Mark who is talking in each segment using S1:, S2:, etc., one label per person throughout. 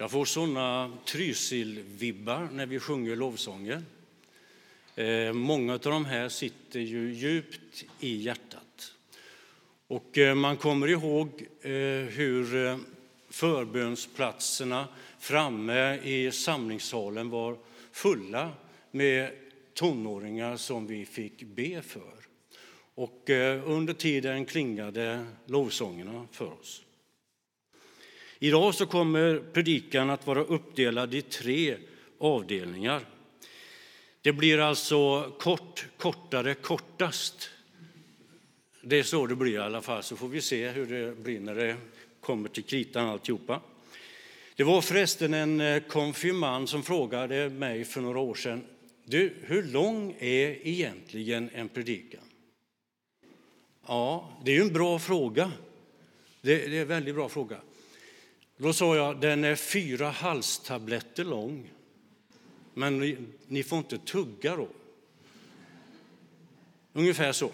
S1: Jag får såna Trysil-vibbar när vi sjunger lovsånger. Eh, många av de här sitter ju djupt i hjärtat. Och eh, man kommer ihåg eh, hur eh, förbönsplatserna framme i samlingssalen var fulla med tonåringar som vi fick be för. Och eh, under tiden klingade lovsångerna för oss. Idag så kommer predikan att vara uppdelad i tre avdelningar. Det blir alltså kort, kortare, kortast. Det är så det blir i alla fall, så får vi se hur det blir när det kommer till kritan alltihopa. Det var förresten en eh, konfirmand som frågade mig för några år sedan, du, hur lång är egentligen en predikan? Ja, det är ju en bra fråga. Det, är en väldigt bra fråga. Då sa jag, den är fyra halstabletter lång. Men ni, ni får inte tugga då. Ungefär så.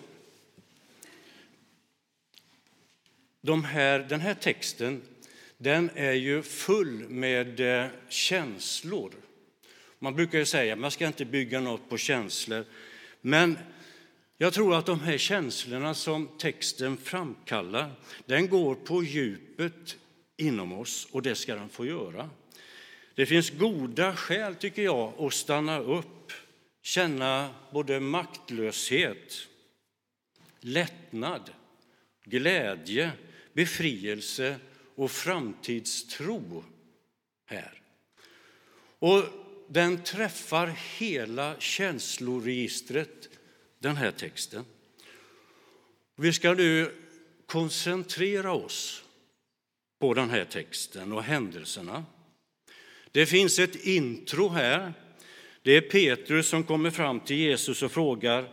S1: De här, den här texten den är ju full med eh, känslor. Man brukar ju säga att man ska inte bygga något på känslor. Men jag tror att de här känslorna som texten framkallar, den går på djupet inom oss och det ska den få göra. Det finns goda skäl, tycker jag, att stanna upp, känna både maktlöshet, lättnad, glädje, befrielse och framtidstro här. Och den träffar hela känsloregistret, den här texten. Vi ska nu koncentrera oss på den här texten och händelserna. Det finns ett intro här. Det är Petrus som kommer fram till Jesus och frågar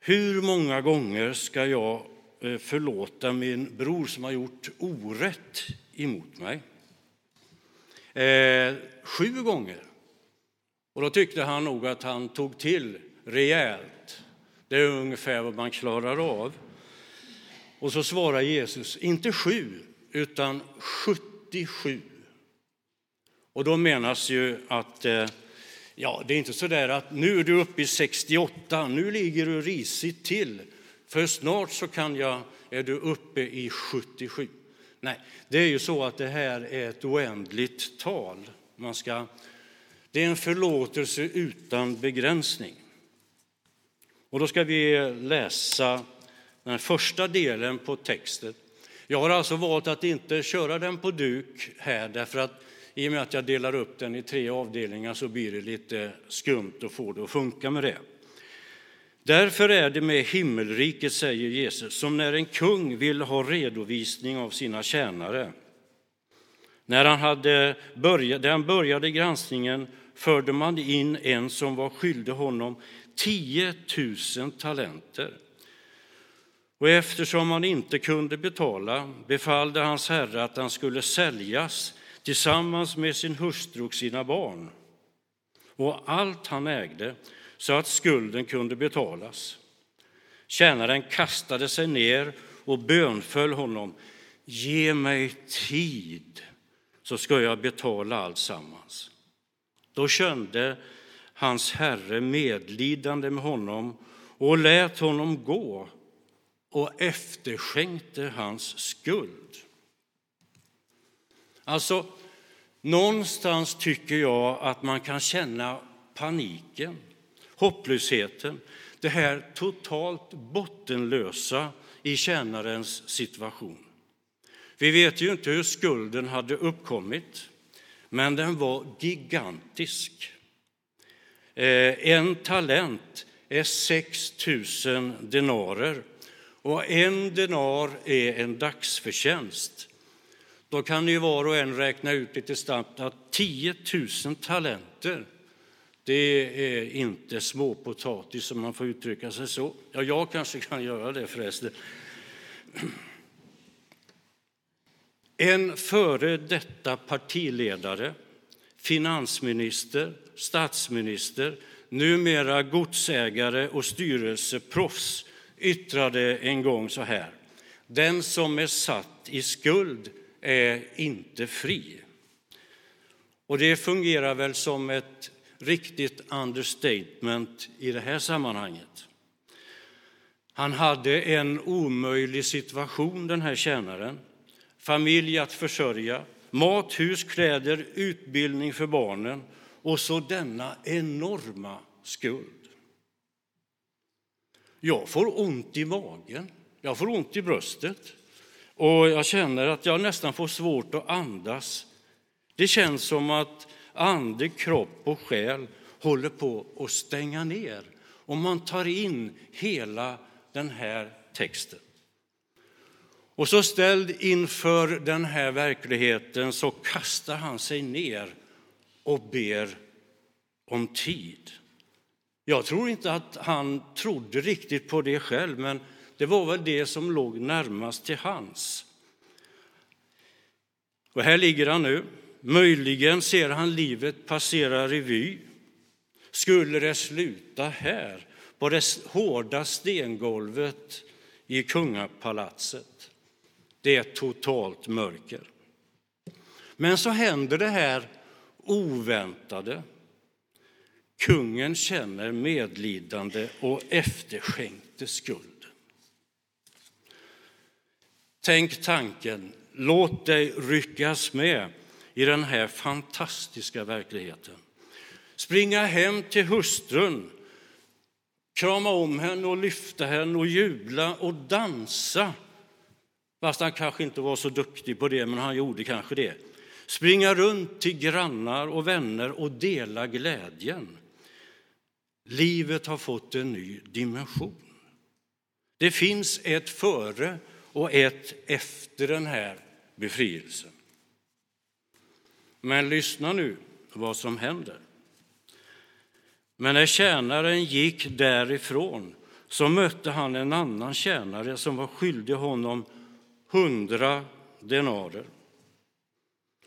S1: hur många gånger ska jag eh, förlåta min bror som har gjort orätt emot mig? Eh, sju gånger. Och då tyckte han nog att han tog till rejält. Det är ungefär vad man klarar av. Och så svarar Jesus, inte sju, utan 77. Och då menas ju att eh, ja, det är inte så där att nu är du uppe i 68, nu ligger du risigt till, för snart så kan jag, är du uppe i 77. Nej, det är ju så att det här är ett oändligt tal. Man ska, det är en förlåtelse utan begränsning. Och då ska vi läsa den första delen på texten. Jag har alltså valt att inte köra den på duk här därför att i och med att jag delar upp den i tre avdelningar så blir det lite skumt att få det att funka med det. Därför är det med himmelriket, säger Jesus, som när en kung vill ha redovisning av sina tjänare. När han, hade börjat, den började granskningen förde man in en som var skyldig honom 10 000 talenter. Och eftersom han inte kunde betala befallde hans herre att han skulle säljas tillsammans med sin hustru och sina barn och allt han ägde så att skulden kunde betalas. Tjänaren kastade sig ner och bönföll honom. Ge mig tid så ska jag betala allt sammans. Då kände hans herre medlidande med honom och lät honom gå och efterskänkte hans skuld. Alltså, någonstans tycker jag att man kan känna paniken, hopplösheten, det här totalt bottenlösa i tjänarens situation. Vi vet ju inte hur skulden hade uppkommit, men den var gigantisk. Eh, en talent är 6 000 denarer och en denar är en dagsförtjänst. Då kan ni var och en räkna ut lite snabbt att 10 000 talenter, det är inte småpotatis om man får uttrycka sig så. Ja, jag kanske kan göra det förresten. En före detta partiledare, finansminister, statsminister, numera godsägare och styrelseproffs yttrade en gång så här. Den som är satt i skuld är inte fri. Och det fungerar väl som ett riktigt understatement i det här sammanhanget. Han hade en omöjlig situation, den här tjänaren. Familj att försörja, mat, hus, kläder, utbildning för barnen och så denna enorma skuld. Jag får ont i magen, jag får ont i bröstet och jag känner att jag nästan får svårt att andas. Det känns som att ande, kropp och själ håller på att stänga ner om man tar in hela den här texten. Och så ställd inför den här verkligheten så kastar han sig ner och ber om tid. Jag tror inte att han trodde riktigt på det själv, men det var väl det som låg närmast till hans. Och här ligger han nu. Möjligen ser han livet passera revy. Skulle det sluta här, på det hårda stengolvet i kungapalatset? Det är totalt mörker. Men så händer det här oväntade. Kungen känner medlidande och efterskänkte skuld. Tänk tanken, låt dig ryckas med i den här fantastiska verkligheten. Springa hem till hustrun, krama om henne och lyfta henne och jubla och dansa. Fast han kanske inte var så duktig på det, men han gjorde kanske det. Springa runt till grannar och vänner och dela glädjen. Livet har fått en ny dimension. Det finns ett före och ett efter den här befrielsen. Men lyssna nu vad som händer. Men när tjänaren gick därifrån så mötte han en annan tjänare som var skyldig honom hundra denarer.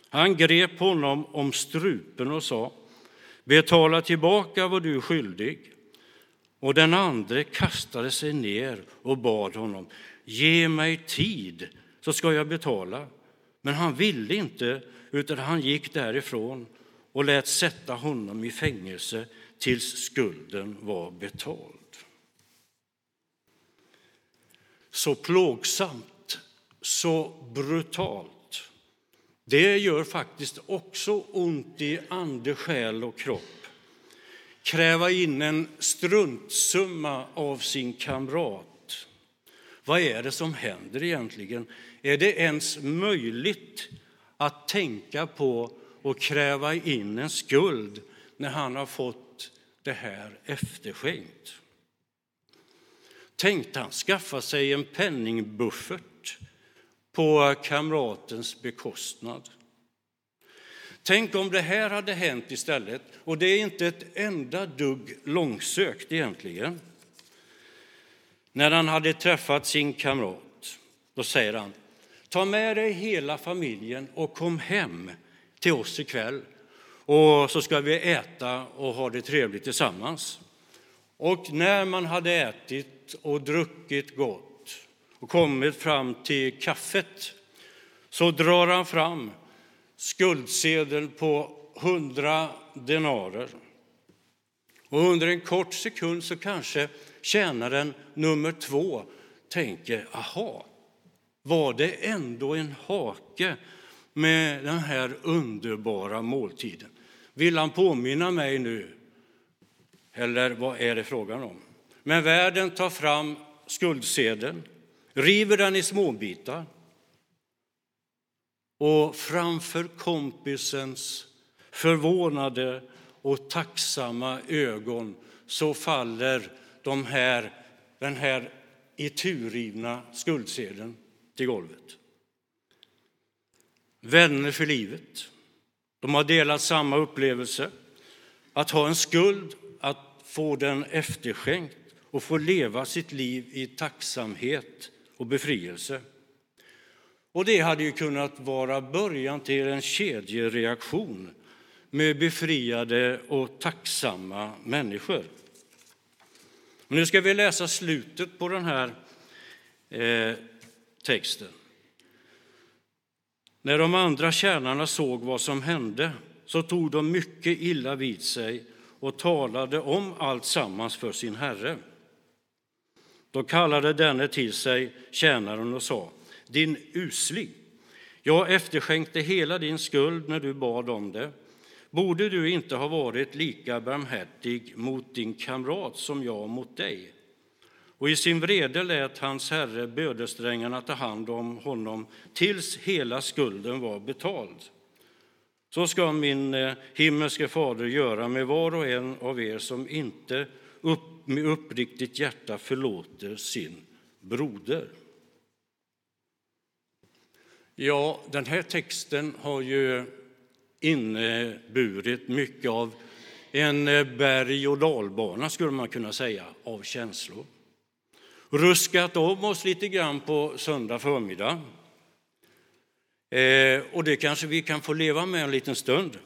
S1: Han grep honom om strupen och sa betala tillbaka vad du är skyldig. Och den andre kastade sig ner och bad honom ge mig tid så ska jag betala. Men han ville inte, utan han gick därifrån och lät sätta honom i fängelse tills skulden var betald. Så plågsamt, så brutalt. Det gör faktiskt också ont i ande, själ och kropp. Kräva in en struntsumma av sin kamrat. Vad är det som händer egentligen? Är det ens möjligt att tänka på och kräva in en skuld när han har fått det här efterskänkt? Tänkte han skaffa sig en penningbuffert på kamratens bekostnad? Tänk om det här hade hänt istället, och det är inte ett enda dugg långsökt egentligen. När han hade träffat sin kamrat, då säger han, ta med dig hela familjen och kom hem till oss ikväll och så ska vi äta och ha det trevligt tillsammans. Och när man hade ätit och druckit gott och kommit fram till kaffet så drar han fram skuldsedel på hundra denarer. Och under en kort sekund så kanske tjänaren nummer två tänker, aha, var det ändå en hake med den här underbara måltiden? Vill han påminna mig nu? Eller vad är det frågan om? Men värden tar fram skuldsedeln, river den i småbitar och framför kompisens förvånade och tacksamma ögon så faller de här, den här iturrivna skuldsedeln till golvet. Vänner för livet. De har delat samma upplevelse. Att ha en skuld, att få den efterskänkt och få leva sitt liv i tacksamhet och befrielse. Och det hade ju kunnat vara början till en kedjereaktion med befriade och tacksamma människor. Nu ska vi läsa slutet på den här eh, texten. När de andra tjänarna såg vad som hände så tog de mycket illa vid sig och talade om allt sammans för sin herre. Då kallade denne till sig tjänaren och sa, din usling, jag efterskänkte hela din skuld när du bad om det. Borde du inte ha varit lika barmhärtig mot din kamrat som jag mot dig? Och i sin vrede lät hans herre bödesträngarna ta hand om honom tills hela skulden var betald. Så ska min eh, himmelske fader göra med var och en av er som inte upp, med uppriktigt hjärta förlåter sin broder. Ja, den här texten har ju inneburit mycket av en berg och dalbana, skulle man kunna säga, av känslor. Ruskat om oss lite grann på söndag förmiddag. Eh, och det kanske vi kan få leva med en liten stund.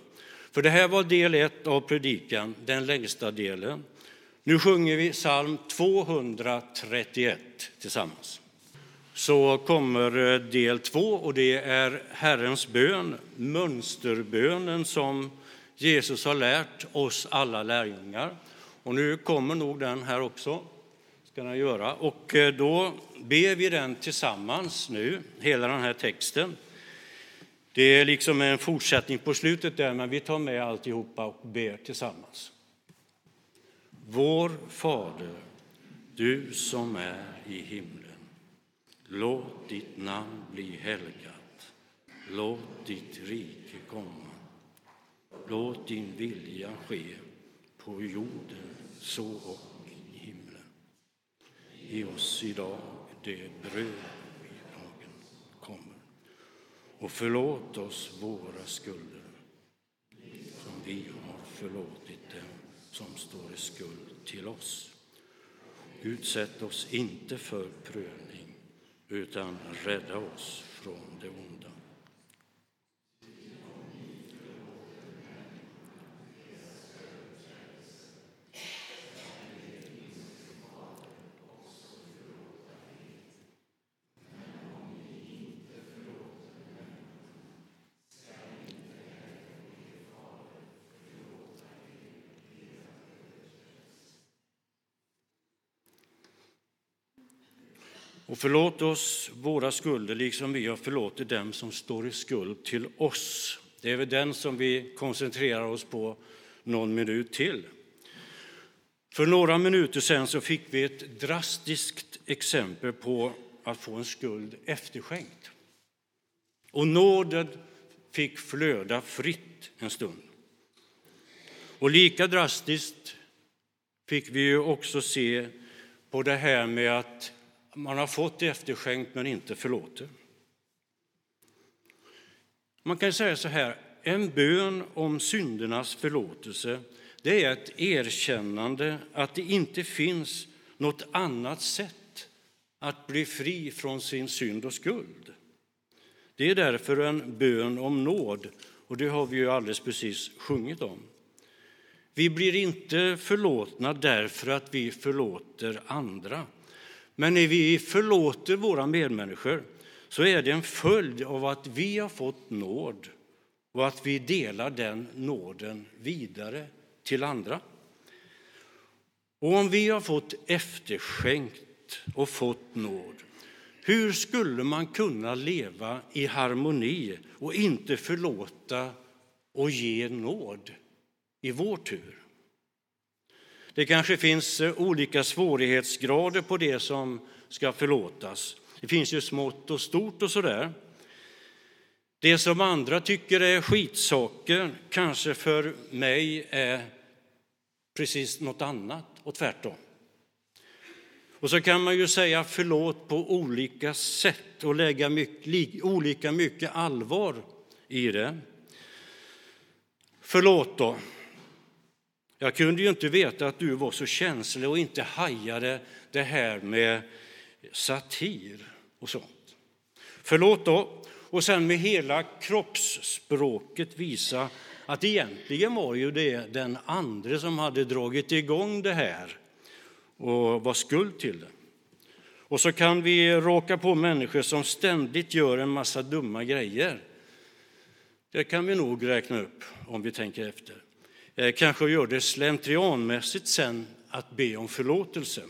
S1: För det här var del ett av predikan, den längsta delen. Nu sjunger vi psalm 231 tillsammans. Så kommer eh, del två och det är Herrens bön, mönsterbönen som Jesus har lärt oss alla lärjungar. Och nu kommer nog den här också. Ska den göra. Och eh, då ber vi den tillsammans nu, hela den här texten. Det är liksom en fortsättning på slutet där, men vi tar med alltihopa och ber tillsammans. Vår Fader, du som är i himlen. Låt ditt namn bli helgat. Låt ditt rike komma. Låt din vilja ske på jorden så och i himlen. Ge oss idag det bröd vi dagen kommer och förlåt oss våra skulder som vi har förlåtit som står i skuld till oss. Utsätt oss inte för prövning, utan rädda oss från det onda. Och förlåt oss våra skulder liksom vi har förlåtit dem som står i skuld till oss. Det är väl den som vi koncentrerar oss på någon minut till. För några minuter sedan så fick vi ett drastiskt exempel på att få en skuld efterskänkt. Och nåden fick flöda fritt en stund. Och lika drastiskt fick vi ju också se på det här med att man har fått efterskänkt men inte förlåter. Man kan säga så här, en bön om syndernas förlåtelse det är ett erkännande att det inte finns något annat sätt att bli fri från sin synd och skuld. Det är därför en bön om nåd, och det har vi ju alldeles precis sjungit om. Vi blir inte förlåtna därför att vi förlåter andra. Men när vi förlåter våra medmänniskor så är det en följd av att vi har fått nåd och att vi delar den nåden vidare till andra. Och om vi har fått efterskänkt och fått nåd, hur skulle man kunna leva i harmoni och inte förlåta och ge nåd i vår tur? Det kanske finns eh, olika svårighetsgrader på det som ska förlåtas. Det finns ju smått och stort och sådär. Det som andra tycker är skitsaker kanske för mig är precis något annat och tvärtom. Och så kan man ju säga förlåt på olika sätt och lägga mycket, olika mycket allvar i det. Förlåt då. Jag kunde ju inte veta att du var så känslig och inte hajade det här med satir och sånt. Förlåt då. Och sen med hela kroppsspråket visa att egentligen var ju det den andre som hade dragit igång det här och var skuld till det. Och så kan vi råka på människor som ständigt gör en massa dumma grejer. Det kan vi nog räkna upp om vi tänker efter. Eh, kanske gör det slentrianmässigt sen att be om förlåtelse,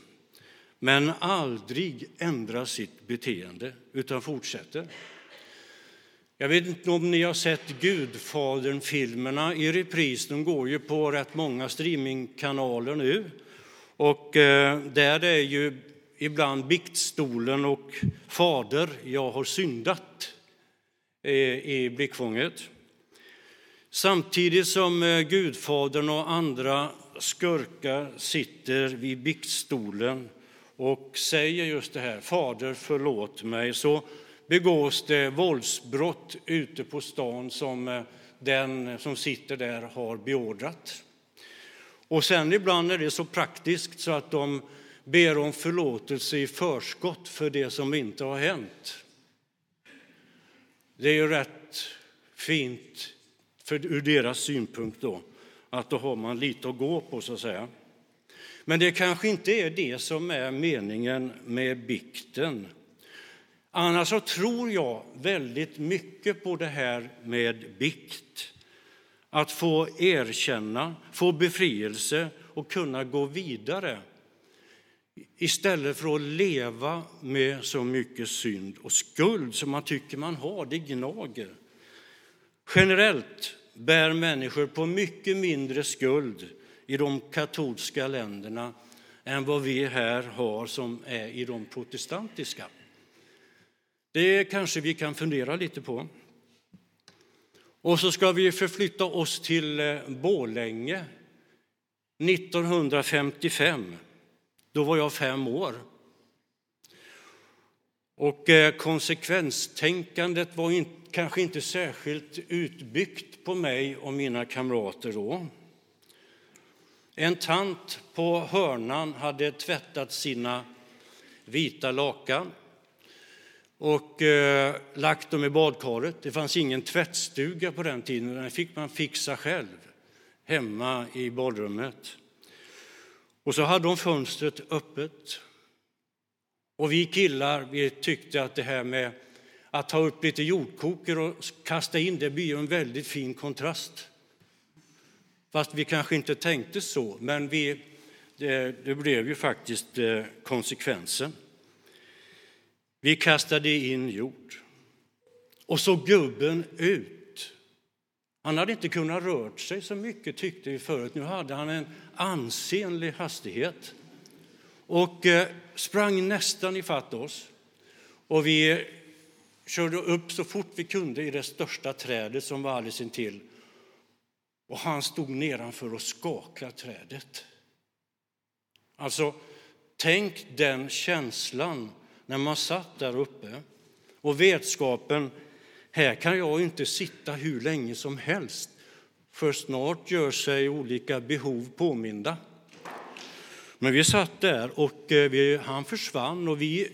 S1: men aldrig ändrar sitt beteende utan fortsätter. Jag vet inte om ni har sett Gudfadern-filmerna i repris. De går ju på rätt många streamingkanaler nu. Och eh, där är ju ibland biktstolen och Fader, jag har syndat eh, i blickfånget. Samtidigt som eh, Gudfadern och andra skurkar sitter vid biktstolen och säger just det här, Fader förlåt mig, så begås det våldsbrott ute på stan som eh, den som sitter där har beordrat. Och sen ibland är det så praktiskt så att de ber om förlåtelse i förskott för det som inte har hänt. Det är ju rätt fint för, ur deras synpunkt då, att då har man lite att gå på så att säga. Men det kanske inte är det som är meningen med bikten. Annars så tror jag väldigt mycket på det här med bikt. Att få erkänna, få befrielse och kunna gå vidare istället för att leva med så mycket synd och skuld som man tycker man har, det gnager. Generellt bär människor på mycket mindre skuld i de katolska länderna än vad vi här har som är i de protestantiska. Det kanske vi kan fundera lite på. Och så ska vi förflytta oss till eh, Bålänge 1955. Då var jag fem år. Och eh, konsekvenstänkandet var in, kanske inte särskilt utbyggt på mig och mina kamrater då. En tant på hörnan hade tvättat sina vita lakan och eh, lagt dem i badkaret. Det fanns ingen tvättstuga på den tiden, den fick man fixa själv hemma i badrummet. Och så hade hon fönstret öppet. Och vi killar vi tyckte att det här med att ta upp lite jordkoker och kasta in det blir en väldigt fin kontrast. Fast vi kanske inte tänkte så, men vi, det, det blev ju faktiskt eh, konsekvensen. Vi kastade in jord. Och så gubben ut. Han hade inte kunnat röra sig så mycket tyckte vi förut. Nu hade han en ansenlig hastighet och eh, sprang nästan ifatt oss. Och vi körde upp så fort vi kunde i det största trädet som var alldeles intill. Och han stod nedanför och skakade trädet. Alltså, tänk den känslan när man satt där uppe och vetskapen, här kan jag inte sitta hur länge som helst för snart gör sig olika behov påminda. Men vi satt där och eh, vi, han försvann och vi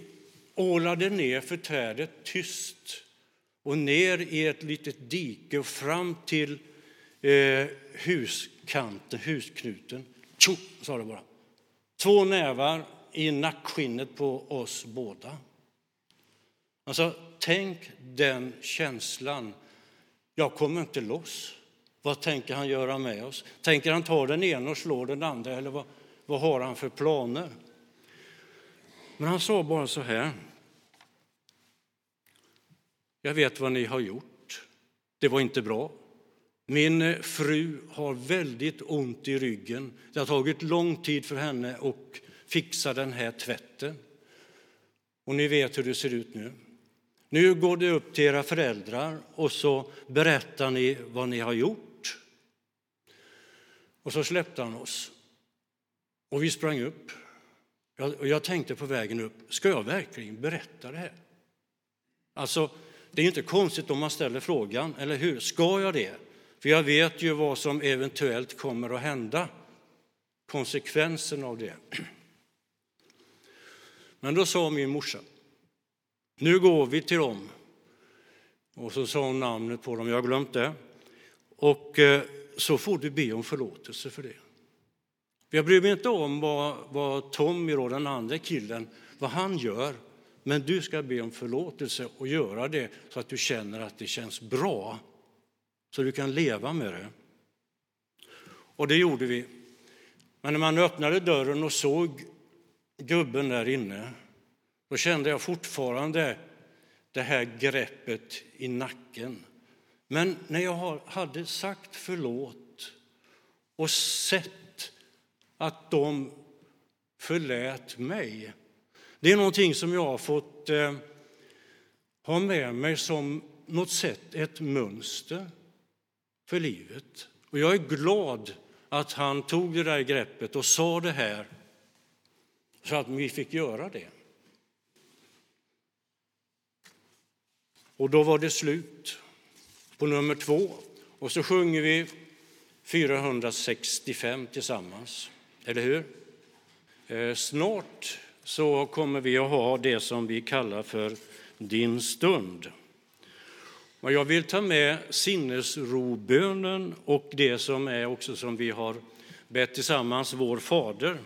S1: ålade ner för trädet tyst och ner i ett litet dike och fram till eh, huskanten, husknuten. Tjo, sa det bara. Två nävar i nackskinnet på oss båda. Alltså, tänk den känslan. Jag kommer inte loss. Vad tänker han göra med oss? Tänker han ta den ena och slå den andra eller vad, vad har han för planer? Men han sa bara så här. Jag vet vad ni har gjort. Det var inte bra. Min fru har väldigt ont i ryggen. Det har tagit lång tid för henne att fixa den här tvätten. Och ni vet hur det ser ut nu. Nu går det upp till era föräldrar och så berättar ni vad ni har gjort. Och så släppte han oss. Och vi sprang upp. Och jag tänkte på vägen upp, ska jag verkligen berätta det här? Alltså, det är inte konstigt om man ställer frågan, eller hur? Ska jag det? För jag vet ju vad som eventuellt kommer att hända, konsekvensen av det. Men då sa min morsa, nu går vi till dem. Och så sa hon namnet på dem, jag har glömt det. Och eh, så får du be om förlåtelse för det. Jag bryr mig inte om vad, vad Tommy, och den andra killen, vad han gör. Men du ska be om förlåtelse och göra det så att du känner att det känns bra. så du kan leva med det. Och det gjorde vi. Men när man öppnade dörren och såg gubben där inne, då kände jag fortfarande det här greppet i nacken. Men när jag hade sagt förlåt och sett att de förlät mig. Det är någonting som jag har fått eh, ha med mig som något sätt ett mönster för livet. Och jag är glad att han tog det där greppet och sa det här så att vi fick göra det. Och då var det slut på nummer två. Och så sjunger vi 465 tillsammans, eller hur? Eh, snart så kommer vi att ha det som vi kallar för din stund. Och jag vill ta med sinnesrobönen och det som är också som vi har bett tillsammans, vår Fader,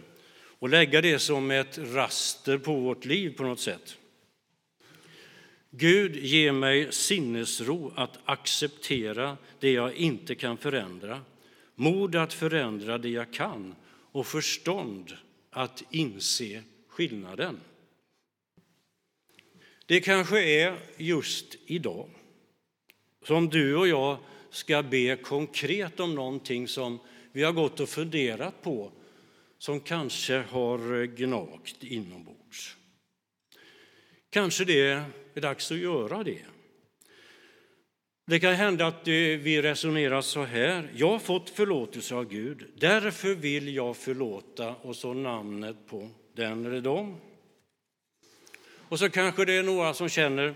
S1: och lägga det som ett raster på vårt liv på något sätt. Gud, ge mig sinnesro att acceptera det jag inte kan förändra, mod att förändra det jag kan och förstånd att inse skillnaden. Det kanske är just idag som du och jag ska be konkret om någonting som vi har gått och funderat på som kanske har gnagt inombords. Kanske det är dags att göra det. Det kan hända att vi resonerar så här. Jag har fått förlåtelse av Gud, därför vill jag förlåta och så namnet på den eller dem. Och så kanske det är några som känner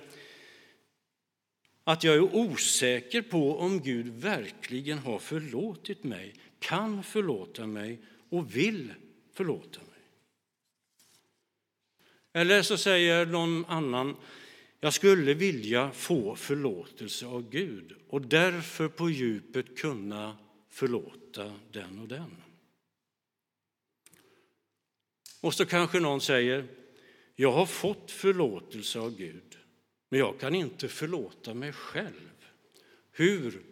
S1: att jag är osäker på om Gud verkligen har förlåtit mig, kan förlåta mig och vill förlåta mig. Eller så säger någon annan, jag skulle vilja få förlåtelse av Gud och därför på djupet kunna förlåta den och den. Och så kanske någon säger, jag har fått förlåtelse av Gud, men jag kan inte förlåta mig själv. Hur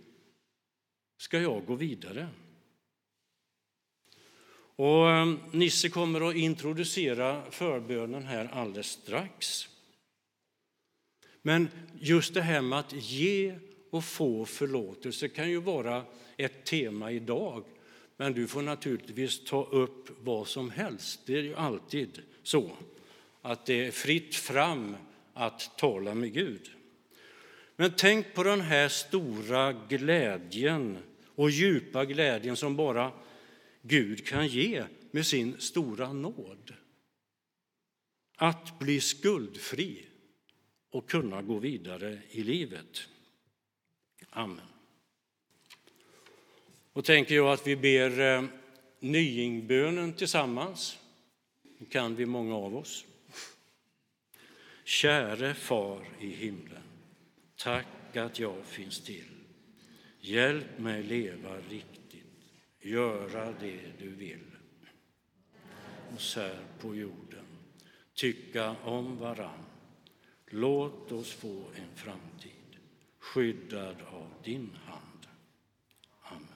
S1: ska jag gå vidare? Och ehm, Nisse kommer att introducera förbönen här alldeles strax. Men just det här med att ge och få förlåtelse kan ju vara ett tema idag. Men du får naturligtvis ta upp vad som helst. Det är ju alltid så att det är fritt fram att tala med Gud. Men tänk på den här stora glädjen och djupa glädjen som bara Gud kan ge med sin stora nåd. Att bli skuldfri och kunna gå vidare i livet. Amen. Och tänker jag att vi ber eh, nyingbönen tillsammans. Det kan vi många av oss. Käre Far i himlen. Tack att jag finns till. Hjälp mig leva riktigt, göra det du vill. Oss här på jorden, tycka om varann. Låt oss få en framtid skyddad av din hand. Amen.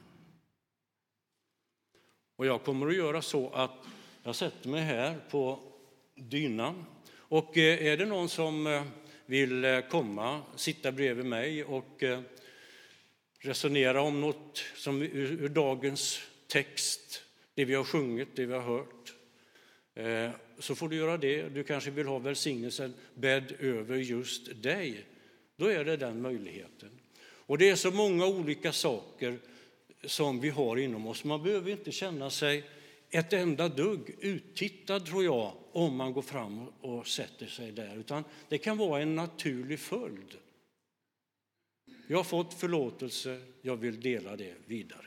S1: Och jag kommer att göra så att jag sätter mig här på dynan och eh, är det någon som eh, vill eh, komma, sitta bredvid mig och resonera om något som ur dagens text, det vi har sjungit, det vi har hört, Eh, så får du göra det. Du kanske vill ha välsignelsen bädd över just dig. Då är det den möjligheten. Och det är så många olika saker som vi har inom oss. Man behöver inte känna sig ett enda dugg uttittad, tror jag, om man går fram och sätter sig där. Utan det kan vara en naturlig följd. Jag har fått förlåtelse, jag vill dela det vidare.